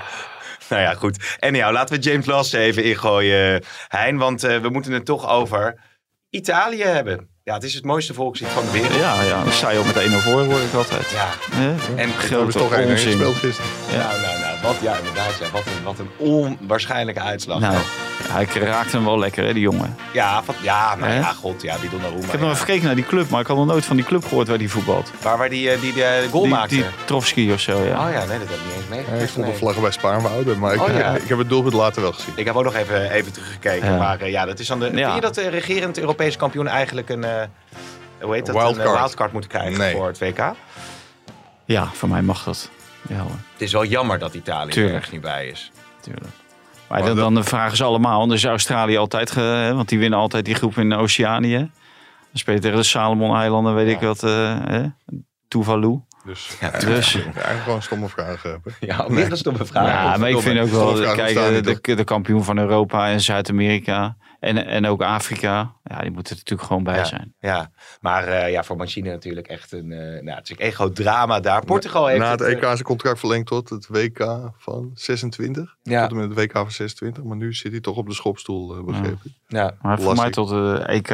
Nou ja, goed. En nou, laten we James Lass even ingooien, Hein. Want eh, we moeten het toch over Italië hebben. Ja, het is het mooiste volkslied van de wereld. Ja, ja, je op met 1-0 voor, hoor ik altijd. Ja. Hè? En Grote toch onzin. Nou, nou, nou. Wat, ja, inderdaad. Ja, wat, een, wat een onwaarschijnlijke uitslag. Nou, hij raakte hem wel lekker, hè, die jongen. Ja, van, ja, maar Hè? ja, god. Ja, die Donnarumma. Ik heb nog ja. even gekeken naar die club, maar ik had nog nooit van die club gehoord waar die voetbalt. Waar, waar die, eh, die de goal die, maakte. die Trovski of zo, ja. Oh ja, nee, dat heb ik niet eens Ja, meegekregen. ik nee. op vlaggen bij Spaarnwouden, maar ik, Oh, ja. ik heb het doelpunt later wel gezien. Ik heb ook nog even, even teruggekeken. Ja. Maar eh, ja, dat is dan de. Ja. Vind je dat de regerend Europese kampioen eigenlijk een. eh hoe heet dat? Wildcard. Een eh, wildcard moeten krijgen Nee. voor het WK? Ja, voor mij mag dat. Ja hoor, Het is wel jammer dat Italië er Tuurlijk. ergens niet bij is. tuurlijk. Maar dan, dan vragen ze allemaal, want is Australië altijd, ge- hè, want die winnen altijd die groep in Oceanië. Dan speel je tegen de Salomon-eilanden, weet ik wat, eh hè? Tuvalu. Dus, Ja, Dus, eigenlijk gewoon stomme vragen. hè. Ja, meer dan stomme vraag. ja, maar ik vind ook wel, kijk, bestaan de, de, de kampioen van Europa en Zuid-Amerika en, en ook Afrika, ja, die moeten er natuurlijk gewoon bij Ja. zijn. Ja, maar eh, ja, voor Mancini natuurlijk echt een. eh nou, het is een echt groot drama daar. Portugal heeft. Na het eh, EK is zijn contract verlengd tot het WK van 26. Ja. Tot en met het WK van 26. Maar nu zit hij toch op de schopstoel, eh, begreep ik. ja, Maar voor mij tot de EK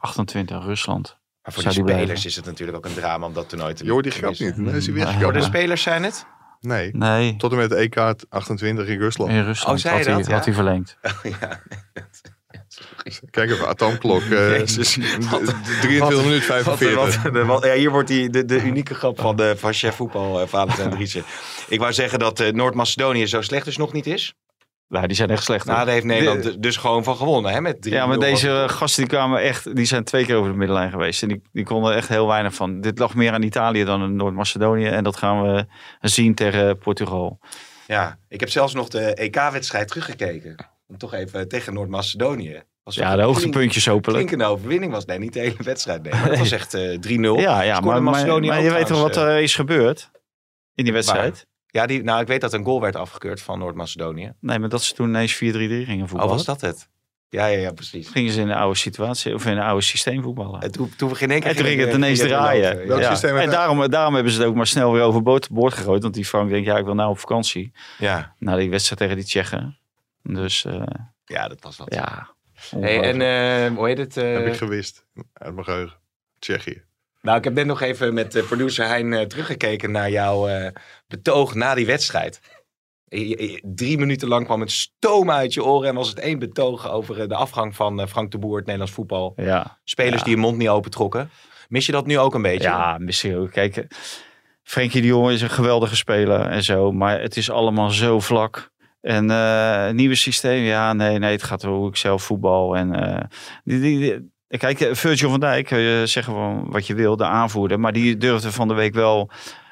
28 Rusland. Maar voor Zou de die spelers blijven? is het natuurlijk ook een drama om dat toernooi te grap missen. niet. Nee, is hij. Voor de spelers zijn het? Nee. Nee, Tot en met het EK 28 in Rusland. in Rusland Oh, zei je had, hij, dat? Ja. had hij verlengd. ja, Kijk even, atoomklok. eh, Jezus. 23 minuten 45. Wat- ja, hier wordt die, de, de unieke grap van, de, van chef voetbal, uh, Valentijn Driessen. Ik wou zeggen dat eh, Noord-Macedonië zo slecht dus nog niet is. Nou, die zijn echt slecht. Nou, daar heeft Nederland De- dus- gewoon van gewonnen. Hè, met 3-0 ja, maar deze gasten die kwamen echt, die zijn twee keer over de middenlijn geweest. En die, die konden echt heel weinig van. Dit lag meer aan Italië dan aan Noord-Macedonië. En dat gaan we zien tegen Portugal. Ja, ik heb zelfs nog de EK-wedstrijd teruggekeken. Om toch even tegen Noord-Macedonië. Ja, de een hoogtepuntjes hopelijk. Klinkende overwinning was. Nee, niet de hele wedstrijd. Nee, maar dat was echt eh 3-0. Ja, ja Scoorde maar, maar, je weet toch wat er is gebeurd in die wedstrijd? Ja, die, nou, ik weet dat een goal werd afgekeurd van Noord-Macedonië. Nee, maar dat ze toen ineens 4-3-3 gingen Oh, voetballen. was dat het? Ja, ja, ja, precies. Gingen ze in een oude situatie, of in een oude systeem voetballen. En toen, toen we geen één keer En toen ging het ineens draaien. Ja. En dat? daarom, daarom hebben ze het ook maar snel weer overboord boord gegooid. Want die Frank denkt, ja, ik wil nou op vakantie. Ja, Na die wedstrijd tegen die Tsjechen. Dus eh, ja, dat was wat. ja. Hey, en eh, hoe heet het? eh, Heb ik gewist. Uit mijn geheugen. Tsjechië. Nou, ik heb net nog even met eh, producer Hein eh, teruggekeken naar jouw eh, betoog na die wedstrijd. Drie minuten lang kwam het stoom uit je oren en was het één betoog over de afgang van Frank de Boer, het Nederlands voetbal. ja. Spelers Ja. die hun mond niet opentrokken. Mis je dat nu ook een beetje? Ja, misschien ook. Kijk, Frenkie de Jong is een geweldige speler en zo. Maar het is allemaal zo vlak. En een nieuwe systeem, ja, nee, nee, het gaat hoe ik zelf voetbal. En die, die- kijk, eh, Virgil van Dijk, je zeggen van wat je wil, de aanvoerder. Maar die durfde van de week wel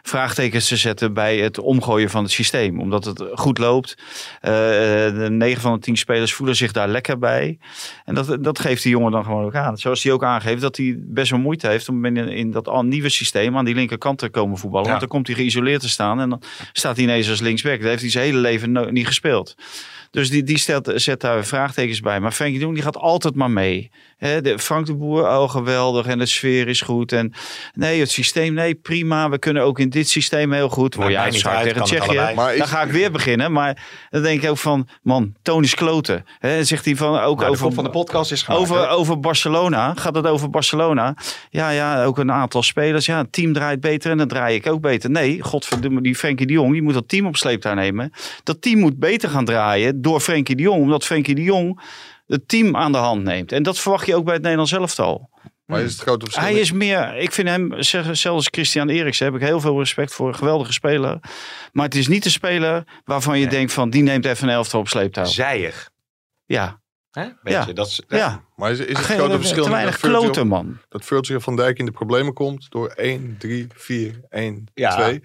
vraagtekens te zetten bij het omgooien van het systeem. Omdat het goed loopt. Eh, de 9 van de 10 spelers voelen zich daar lekker bij. En dat, dat geeft die jongen dan gewoon ook aan. Zoals hij ook aangeeft dat hij best wel moeite heeft om in, in dat al nieuwe systeem aan die linkerkant te komen voetballen. Ja. Want dan komt hij geïsoleerd te staan en dan staat hij ineens als linksback. Dat heeft hij zijn hele leven no- niet gespeeld. Dus die, die stelt, zet daar vraagtekens bij. Maar Frenkie Jong die gaat altijd maar mee. De Frank de Boer, oh geweldig. En de sfeer is goed. En nee, het systeem, nee, prima. We kunnen ook in dit systeem heel goed. Word je uitschakeld uit, tegen Tsjechië. Dan ga ik weer beginnen. Maar dan denk ik ook van, man, Tony Kloten. Hè, zegt hij van ook Nou, over van de podcast is gemaakt. over, hè? over Barcelona. Gaat het over Barcelona? Ja, ja, ook een aantal spelers. Ja, het team draait beter en dan draai ik ook beter. Nee, godverdomme, die Frenkie de Jong, die moet dat team op sleeptouw nemen. Dat team moet beter gaan draaien door Frenkie de Jong. Omdat Frenkie de Jong het team aan de hand neemt. En dat verwacht je ook bij het Nederlands elftal. Maar is het grote verschil? Hij is meer, ik vind hem, zelfs Christian Eriksen, heb ik heel veel respect voor. Een geweldige speler. Maar het is niet de speler waarvan je Nee. denkt van, die neemt even een elftal op sleeptouw. Zijig. Ja, Hè? Weet Ja. je, dat is, ja. Maar is, is het Geen- grote verschil te weinig dat kloten, man. dat Virgil van Dijk in de problemen komt door 1, 3, 4, 1, Ja, 2.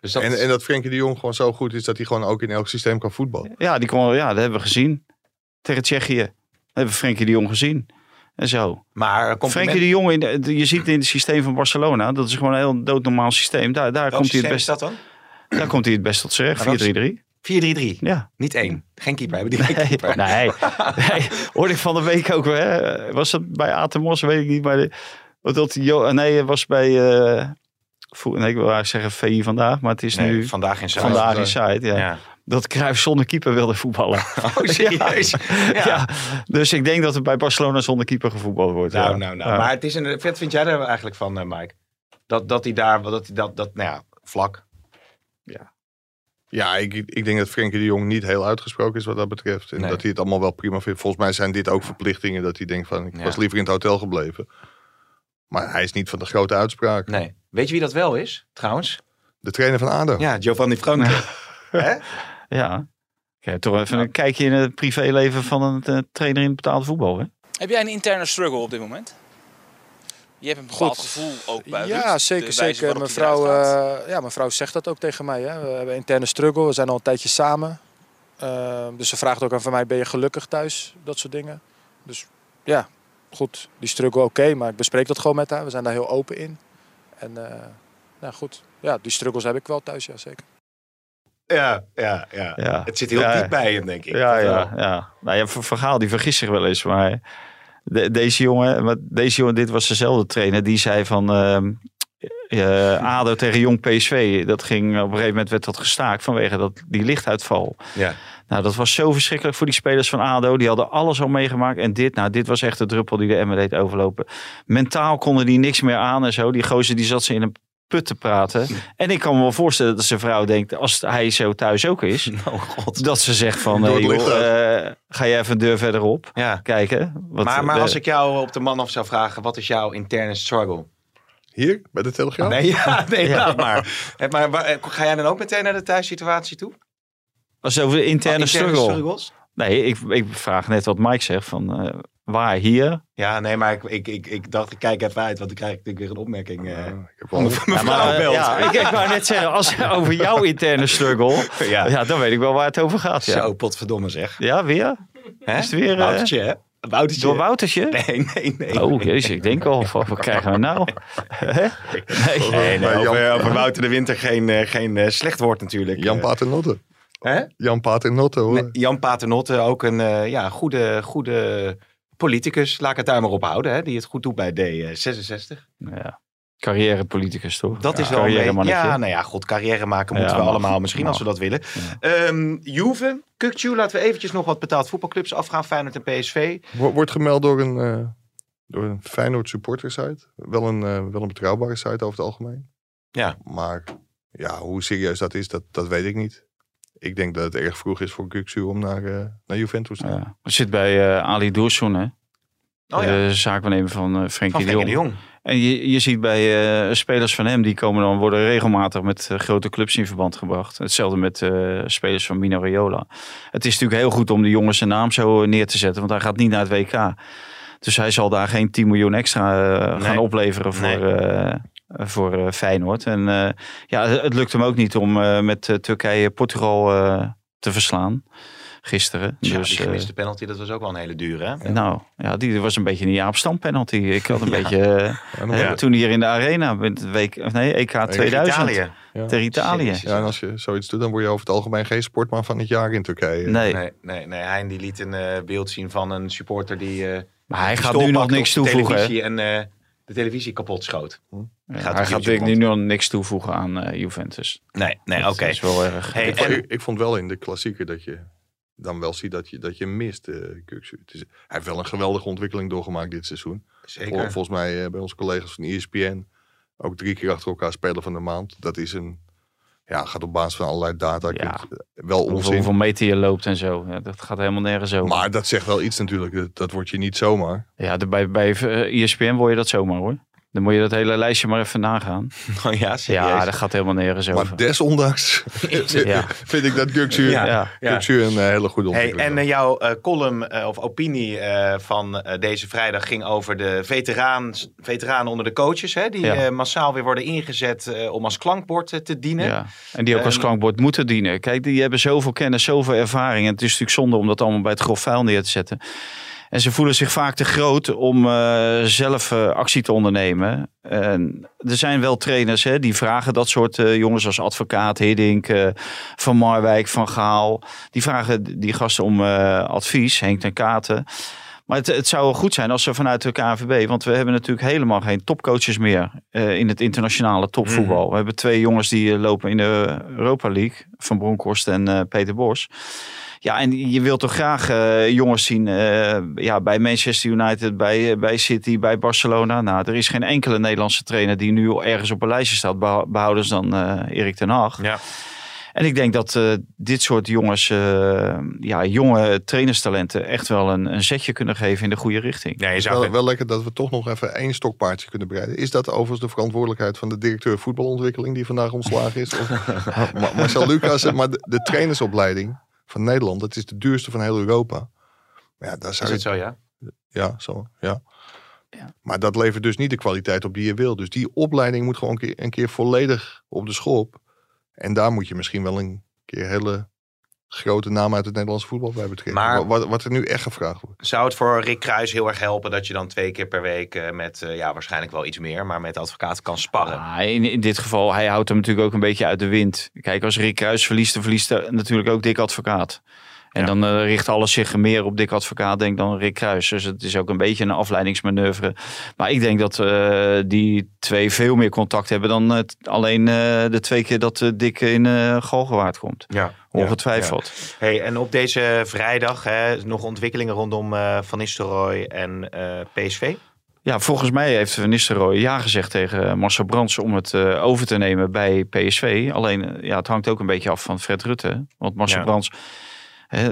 Dus dat, En, en dat Frenkie de Jong gewoon zo goed is dat hij gewoon ook in elk systeem kan voetballen. Ja, die kon, ja, dat hebben we gezien. Tegen Tsjechië. Dat hebben we Frenkie de Jong gezien. En zo. maar compliment. Frenkie de Jong, in de- je ziet in het systeem van Barcelona. Dat is gewoon een heel doodnormaal systeem. Daar, daar, Welk komt hij, het is best, dat dan? daar komt hij het best tot zijn recht. 4-3-3. 4-3-3. Ja. Niet één. Geen keeper. Hebben die Nee, keeper? nee, nee. Hoorde ik van de week ook. Hè? Was dat bij Atemos? Weet ik niet. Maar de, wat dat, Jo- nee, het was bij... voe- nee, ik wil eigenlijk zeggen VI vandaag. Maar het is Nee, nu vandaag in Zuid. vandaag in. Ja. Dat Cruijff zonder keeper wilde voetballen. Oh, serieus? Ja. Ja. dus ik denk dat er bij Barcelona zonder keeper gevoetbald wordt. Nou, ja. nou, nou. Ja. Maar het is een, wat vind jij er eigenlijk van, eh, Mike? Dat, dat hij daar, dat hij dat, dat, nou ja, vlak. Ja, ik, ik denk dat Frenkie de Jong niet heel uitgesproken is wat dat betreft. En Nee. dat hij het allemaal wel prima vindt. Volgens mij zijn dit ook verplichtingen dat hij denkt van ik Ja. was liever in het hotel gebleven. Maar hij is niet van de grote uitspraak. Nee. Weet je wie dat wel is, trouwens? De trainer van ADO. Ja, Giovanni Franke. Hè? Ja. Heb toch even een kijkje in het privéleven van een eh, trainer in het betaalde voetbal. Hè? Heb jij een interne struggle op dit moment? Je hebt een bepaald Goed. gevoel ook bij Ja, Ruud, zeker. zeker. Mijn vrouw, eh, ja, mijn vrouw zegt dat ook tegen mij. Hè. We hebben een interne struggle. We zijn al een tijdje samen. Eh, dus ze vraagt ook aan van mij, ben je gelukkig thuis? Dat soort dingen. Dus ja, goed. Die struggle oké, maar ik bespreek dat gewoon met haar. We zijn daar heel open in. En eh, nou goed, ja, die struggles heb ik wel thuis, ja zeker. Ja, ja, ja, Ja. Het zit heel Ja. diep bij hem, denk ik. Ja, ja, ja. Nou ja, Gaal die vergist zich wel eens. Maar de- deze jongen, deze jongen, dit was dezelfde trainer. Die zei van ehm, eh, ADO tegen Jong PSV. Dat ging op een gegeven moment werd dat gestaakt vanwege dat, die lichtuitval. Ja. Nou, dat was zo verschrikkelijk voor die spelers van ADO. Die hadden alles al meegemaakt. En dit, nou, dit was echt de druppel die de Emmer deed overlopen. Mentaal konden die niks meer aan en zo. Die gozer die zat ze in een put te praten. En ik kan me wel voorstellen dat zijn vrouw denkt, als hij zo thuis ook is, Oh god. dat ze zegt van, hey, joh, eh, ga je even een deur verderop Ja. kijken. Wat, Maar, maar eh, als ik jou op de man af zou vragen, wat is jouw interne struggle? Hier, bij de Telegraaf? Nee, ja, nee laat maar. Eh, maar waar- Ga jij dan ook meteen naar de thuissituatie toe? Als over de interne, Oh, struggle. struggles? Nee, ik, ik vraag net wat Mike zegt van eh, waar hier. Ja, nee, maar ik, ik, ik, ik dacht, ik kijk even uit, want dan krijg ik natuurlijk weer een opmerking. eh. Ja, ik heb wel- Mijn Ja, ja, ik, ik wou net zeggen, als het over jouw interne struggle, Ja. ja. dan weet ik wel waar het over gaat. Ja, Zo, potverdomme zeg. ja weer? Hè? Is het weer, eh, Woutertje, hè? Woutertje. Door Woutertje? Nee, nee, nee. Oh, jezus, ik denk al, wat, wat krijgen we nou? Hè? Nee. Nee, nee, over, over Wouter de Winter geen, eh, geen slecht woord natuurlijk. Jan Paternotte. hè? Jan Paternotte hoor. Nee, Jan Paternotte, ook een eh, ja, goede, goede politicus. Laat ik het daar maar op houden, hè, die het goed doet bij D66. Ja. Carrièrepoliticus toch? Dat is wel een. Ja, nou ja, god, carrière maken Ja, moeten we mag. allemaal misschien Mag. als we dat willen. Ja. Ehm Juve, Kukcu, laten we eventjes nog wat betaald voetbalclubs afgaan. Feyenoord en PSV. Wo- Wordt gemeld door een, eh door een Feyenoord supporter site. Wel een, eh, wel een betrouwbare site over het algemeen. Ja. Maar ja, hoe serieus dat is, dat, dat weet ik niet. Ik denk dat het erg vroeg is voor Kuksu om naar, eh, naar Juventus te gaan. Ja. We zitten bij eh, Ali Doorson, hè? Oh ja, De zaakwaarnemer van eh van Frenkie de Jong. de Jong. En je, je ziet bij eh, spelers van hem, die komen dan worden regelmatig met grote clubs in verband gebracht. Hetzelfde met eh, spelers van Mino Raiola. Het is natuurlijk heel goed om de jongens zijn naam zo neer te zetten, want hij gaat niet naar het WK. Dus hij zal daar geen 10 miljoen extra Nee. gaan opleveren voor, Nee. Eh, voor eh, Feyenoord. En eh, ja, het lukt hem ook niet om eh, met Turkije Portugal eh, te verslaan gisteren. Ja, dus, die gemiste penalty, dat was ook wel een hele dure. Hè? nou, ja, die was een beetje een Jaap Stam penalty. Ik had een beetje... Ja, Hè, Toen hier in de arena met week, of nee, EK 2000 Italië. ja. tegen Italië. Ja, en als je zoiets doet, dan word je over het algemeen geen sportman van het jaar in Turkije. Nee, Nee, nee, nee. Hein die liet een beeld zien van een supporter die eh maar hij gaat nu nog niks toevoegen. en eh, de televisie kapot schoot. Ja, Gaat hij gaat denk nu nog niks toevoegen aan eh, Juventus. Nee, nee, oké. is wel erg. Hey, Ik, vond- en- ik, ik vond wel in de klassieker dat je dan wel ziet dat je, dat je mist, eh Kuksu. Is, hij heeft wel een geweldige ontwikkeling doorgemaakt dit seizoen. Vol- Zeker. volgens mij eh, bij onze collega's van ESPN ook drie keer achter elkaar speler van de maand. Dat is een, ja, gaat op basis van allerlei data. Ja. eh, wel onzin. hoeveel meter je loopt en zo. Ja, dat gaat helemaal nergens over. Maar dat zegt wel iets natuurlijk. Dat, dat wordt je niet zomaar. ja, de, bij, bij eh, ESPN word je dat zomaar hoor. Dan moet je dat hele lijstje maar even nagaan. Oh ja, serieus. Ja, dat gaat helemaal nergens over. Maar desondanks Ja. vind ik dat Kuksu, Ja. ja. Ja. Kuksu een eh, hele goede Hey, ontwikkeling. en eh, jouw eh, column eh, of opinie eh, van eh, deze vrijdag ging over de veteraans, veteranen onder de coaches. Hè, die Ja. eh, massaal weer worden ingezet eh, om als klankbord te dienen. Ja, en die ook als En- klankbord moeten dienen. Kijk, die hebben zoveel kennis, zoveel ervaring. En het is natuurlijk zonde om dat allemaal bij het grof vuil neer te zetten. En ze voelen zich vaak te groot om eh, zelf eh, actie te ondernemen. En er zijn wel trainers hè, die vragen dat soort eh, jongens als advocaat, Hiddink, Van Marwijk, Van Gaal. Die vragen die gasten om advies, Henk ten Katen. Maar het, het zou wel goed zijn als ze vanuit de KNVB, want we hebben natuurlijk helemaal geen topcoaches meer eh, in het internationale topvoetbal. We hebben twee jongens die eh, lopen in de Europa League, Van Bronckhorst en eh, Peter Bos. Ja, en je wilt toch graag jongens zien ja, bij Manchester United, bij, bij City, bij Barcelona. Nou, er is geen enkele Nederlandse trainer die nu ergens op een lijstje staat, behoudens dan Erik ten Hag. Ja. En ik denk dat eh, dit soort jongens, eh, ja, jonge trainerstalenten, echt wel een, een zetje kunnen geven in de goede richting. Ja, je Het is zou wel, wel lekker dat we toch nog even één stokpaardje kunnen bereiden. Is dat overigens de verantwoordelijkheid van de directeur voetbalontwikkeling die vandaag ontslagen is? Of Ma- Marcel Lucas, maar de, de trainersopleiding van Nederland, dat is de duurste van heel Europa. Maar ja, daar Is zou het je, zo, ja? ja, zo, ja. Ja. Maar dat levert dus niet de kwaliteit op die je wil. Dus die opleiding moet gewoon een keer, een keer volledig op de schop. En daar moet je misschien wel een keer hele grote namen uit het Nederlandse voetbal bij betrekken. Maar- wat, wat er nu echt gevraagd wordt. Zou het voor Rick Kruis heel erg helpen dat je dan twee keer per week eh, met, eh, ja, waarschijnlijk wel iets meer, maar met advocaten kan sparren? Ah, in, in dit geval, hij houdt hem natuurlijk ook een beetje uit de wind. Kijk, als Rick Kruis verliest, dan verliest er natuurlijk ook Dick Advocaat. En Ja. dan eh, richt alles zich meer op Dick Advocaat, denk dan Rick Kruis. Dus het is ook een beetje een afleidingsmanoeuvre. Maar ik denk dat eh, die twee veel meer contact hebben dan het, alleen eh, de twee keer dat Dick in eh Galgenwaard komt. Ja. Ongetwijfeld. Hey, en op deze vrijdag hè, nog ontwikkelingen rondom Van Nistelrooy en PSV? Ja, volgens mij heeft Van Nistelrooy ja gezegd tegen Marcel Brands om het over te nemen bij PSV. Alleen, ja, het hangt ook een beetje af van Fred Rutte. Want Marcel Ja. Brands,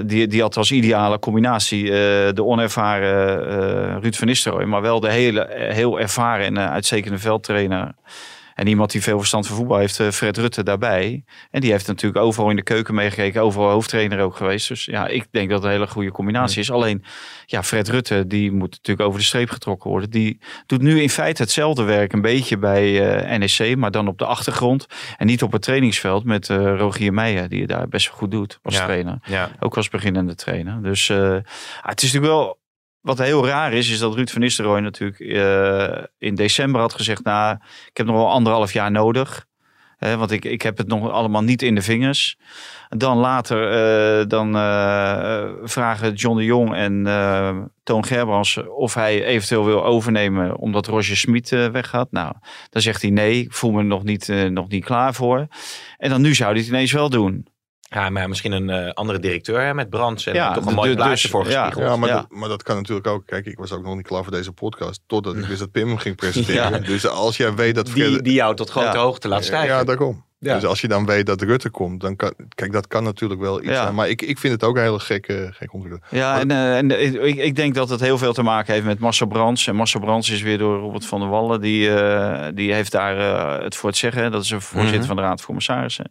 die, die had als ideale combinatie eh, de onervaren eh, Ruud van Nistelrooy. Maar wel de hele, eh, heel ervaren en eh, uitstekende veldtrainer. En iemand die veel verstand van voetbal heeft, eh, Fred Rutte daarbij. En die heeft natuurlijk overal in de keuken meegekeken, overal hoofdtrainer ook geweest. Dus ja, ik denk dat het een hele goede combinatie is. Alleen, ja, Fred Rutte, die moet natuurlijk over de streep getrokken worden. Die doet nu in feite hetzelfde werk een beetje bij eh, NEC, maar dan op de achtergrond. En niet op het trainingsveld met eh, Rogier Meijer, die het daar best goed doet als Ja. trainer. Ja. Ook als beginnende trainer. Dus ah, het is natuurlijk wel. Wat heel raar is, is dat Ruud van Nistelrooy natuurlijk eh, in december had gezegd: Nou, ik heb nog wel anderhalf jaar nodig. Hè, want ik, ik heb het nog allemaal niet in de vingers. Dan later eh, dan, eh, vragen John de Jong en Toon Gerbrands of hij eventueel wil overnemen omdat Roger Smit eh, weggaat. Nou, dan zegt hij nee, ik voel me nog niet, nog niet klaar voor. En dan nu zou hij het ineens wel doen. Ja, maar misschien een eh, andere directeur hè, met Brands. En Ja, toch een de- mooi de- plaatje dus- voor ja. gespiegeld. Ja, maar, Ja. Dat, maar dat kan natuurlijk ook. Kijk, ik was ook nog niet klaar voor deze podcast. Totdat ik wist dat Pim hem ging presenteren. Dus als jij weet dat Die, die jou tot grote Ja. hoogte laat stijgen. Ja, daarom. Ja. Dus als je dan weet dat Rutte komt, dan kan. Kijk, dat kan natuurlijk wel iets Ja. zijn. Maar ik, ik vind het ook een hele gekke, gekke ontwikkeling. Ja, en, eh, en eh, ik, ik denk dat het heel veel te maken heeft met Marcel Brands. En Marcel Brands is weer door Robert van der Wallen. Die, eh, die heeft daar het voor het zeggen. Dat is een voorzitter Mhm. van de Raad van Commissarissen.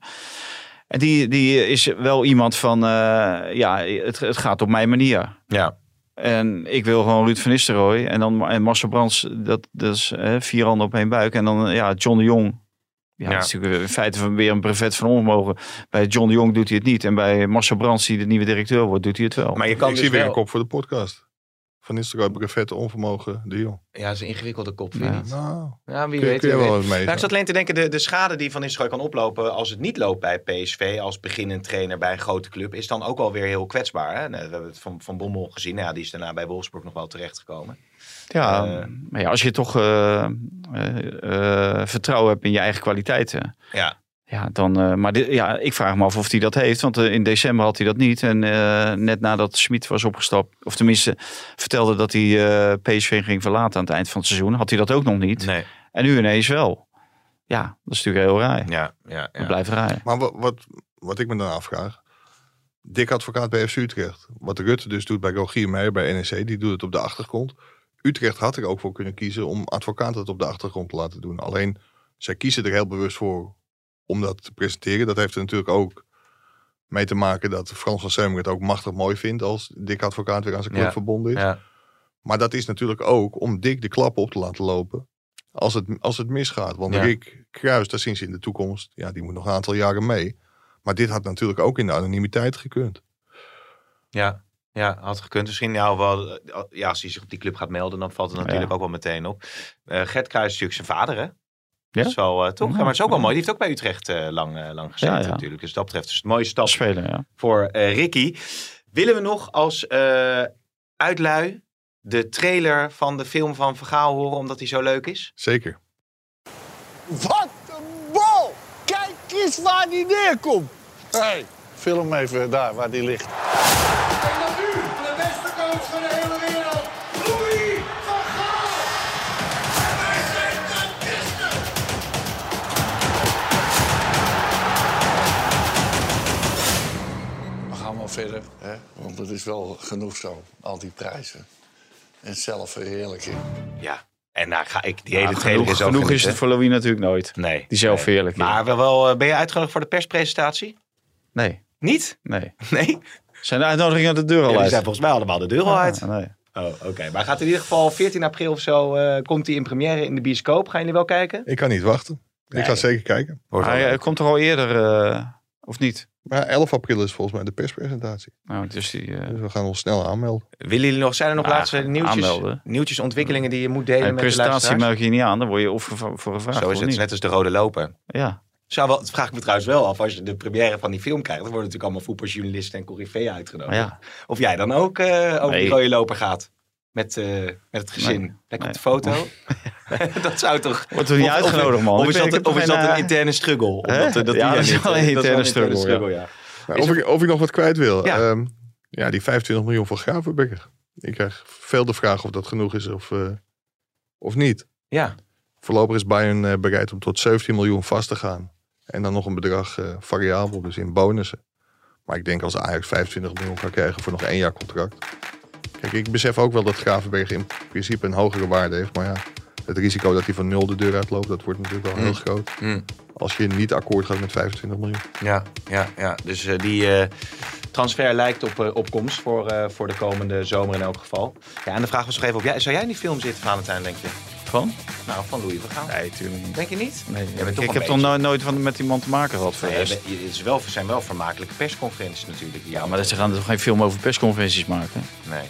En die, die is wel iemand van, eh, ja, het, het gaat op mijn manier. Ja. En ik wil gewoon Ruud van Nistelrooy. En dan en Marcel Brands, dat, dat is eh, vier handen op één buik. En dan ja, John de Jong. Ja, Ja. dat is natuurlijk in feite van weer een brevet van onvermogen. Bij John de Jong doet hij het niet. En bij Marcel Brands, die de nieuwe directeur wordt, doet hij het wel. Maar je kan ik dus zie weer wel... een kop voor de podcast. Van Instagram, brevet, onvermogen, de jong. Ja, dat is een ingewikkelde kop, vind Ja. niet? Nou, Ja, wie kun, weet. kun je wel mee. Nou, ik zat alleen te denken, de, de schade die Van Nistelrooy kan oplopen als het niet loopt bij PSV, als beginnend trainer bij een grote club, is dan ook alweer heel kwetsbaar. Hè? We hebben het van, van Bommel gezien, Nou ja, die is daarna bij Wolfsburg nog wel terechtgekomen. Ja, Eh, maar ja, als je toch eh, eh, vertrouwen hebt in je eigen kwaliteiten. Ja. Ja, dan, eh, maar dit, ja, ik vraag me af of hij dat heeft. Want eh, in december had hij dat niet. En eh, net nadat Smit was opgestapt, of tenminste vertelde dat hij eh, PSV ging verlaten aan het eind van het seizoen, had hij dat ook nog niet. Nee. En nu ineens wel. Ja, dat is natuurlijk heel raar. Ja, ja, Dat ja. blijft raar. Maar wat, wat, wat ik me dan afvraag. Dik advocaat bij FC Utrecht. Wat Rutte dus doet bij Rogier Meijer bij NEC. Die doet het op de achtergrond. Utrecht had er ook voor kunnen kiezen om advocaat het op de achtergrond te laten doen. Alleen, zij kiezen er heel bewust voor om dat te presenteren. Dat heeft er natuurlijk ook mee te maken dat Frans van Semmer het ook machtig mooi vindt als Dik advocaat weer aan zijn club Ja. verbonden is. Ja. Maar dat is natuurlijk ook om Dick de klap op te laten lopen. Als het, als het misgaat. Want Ja. Rick Kruis, daar zien ze in de toekomst. Ja, die moet nog een aantal jaren mee. Maar dit had natuurlijk ook in de anonimiteit gekund. Ja, ja, had gekund. Misschien ja, wel, ja, als hij zich op die club gaat melden, dan valt het natuurlijk Ja. ook wel meteen op. Eh Gert Kruis is natuurlijk zijn vader, hè? Ja? Dat is wel, eh, toch? Ja. Maar het is ook wel mooi. Die heeft ook bij Utrecht eh, lang, eh, lang gezeten Ja, ja. natuurlijk. Dus dat betreft is het een mooie stap Spelen, ja. voor Ricky. Willen we nog als eh, uitlui de trailer van de film van Vergaal horen, omdat hij zo leuk is? Zeker. Wat een bal! Kijk eens waar die neerkomt. Hé, hey, film even daar waar die ligt. Verder, hè? want het is wel genoeg zo, al die prijzen. En zelfverheerlijking. Ja. En daar ga ik, die hele Nou, trailer genoeg is ook genoeg is het voor Louis natuurlijk nooit. Nee. Die zelfverheerlijking. Maar wel, wel, eh, ben je uitgenodigd voor de perspresentatie? Nee, Niet? nee. Nee? Zijn de uitnodigingen aan de deur al Ja, die uit? zijn volgens mij allemaal de deur al uit. Ah, nee. Oh, oké. Maar hij gaat in ieder geval 14 april of zo, eh, komt hij in première in de bioscoop. Gaan jullie wel kijken? Ik kan niet wachten. Ik ga zeker kijken. Hij leuk. komt er al eerder, eh, of niet? Maar 11 april is volgens mij de perspresentatie. Nou, dus die, eh, Dus we gaan ons snel aanmelden. Willen jullie nog, zijn er nog laatste nieuwtjes, aanmelden. nieuwtjes, ontwikkelingen die je moet delen met de presentatie meld je niet aan, dan word je of voor, voor gevraagd Zo is het, niet. net als de rode loper. Ja. Zou wel, dat vraag ik me trouwens wel af, als je de première van die film krijgt, dan worden natuurlijk allemaal voetbaljournalisten en corifeeën uitgenodigd. Ja, Of jij dan ook eh, over die Nee. rode loper gaat. Met, eh, met het gezin. Nee. Lekker Nee. op de foto. dat zou toch... wordt er niet uitgenodigd, man. Of is dat, of is dat een interne struggle? Omdat, eh, dat Ja, dat is wel een interne struggle, ja. Maar Is of, ik, of ik nog wat kwijt wil. Ja. Ja, ja die 25 miljoen voor Gravenbecker. Ik krijg veel de vraag of dat genoeg is of, eh, of niet? Ja. Voorlopig is Bayern eh, bereid om tot 17 miljoen vast te gaan. En dan nog een bedrag eh, variabel, dus in bonussen. Maar ik denk als Ajax 25 miljoen kan krijgen voor nog één jaar contract. Kijk, ik besef ook wel dat Gravenberg in principe een hogere waarde heeft. Maar ja, het risico dat hij van nul de deur uitloopt, dat wordt natuurlijk wel heel Mm. groot. Mm. Als je niet akkoord gaat met 25 miljoen. Ja, ja, ja. dus eh, die eh, transfer lijkt op uh, opkomst voor, uh, voor de komende zomer in elk geval. Ja, en de vraag was nog even op, ja, zou jij in die film zitten, Valentijn, denk je? Van? Nou, van Louis van Gaal. Nee, natuurlijk niet. Denk je niet? Nee, Jij bent toch ik een heb toch no- nooit van, met iemand te maken gehad voor Nee, het is wel, zijn wel vermakelijke persconferenties natuurlijk. Ja, maar ze gaan toch geen film over persconferenties maken? Nee,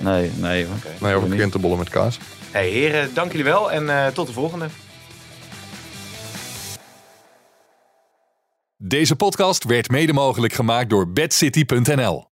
nee. Nee, nee. Nee, over krentenbollen met kaas. Hey, heren, dank jullie wel en eh, tot de volgende. Deze podcast werd mede mogelijk gemaakt door bedcity.nl.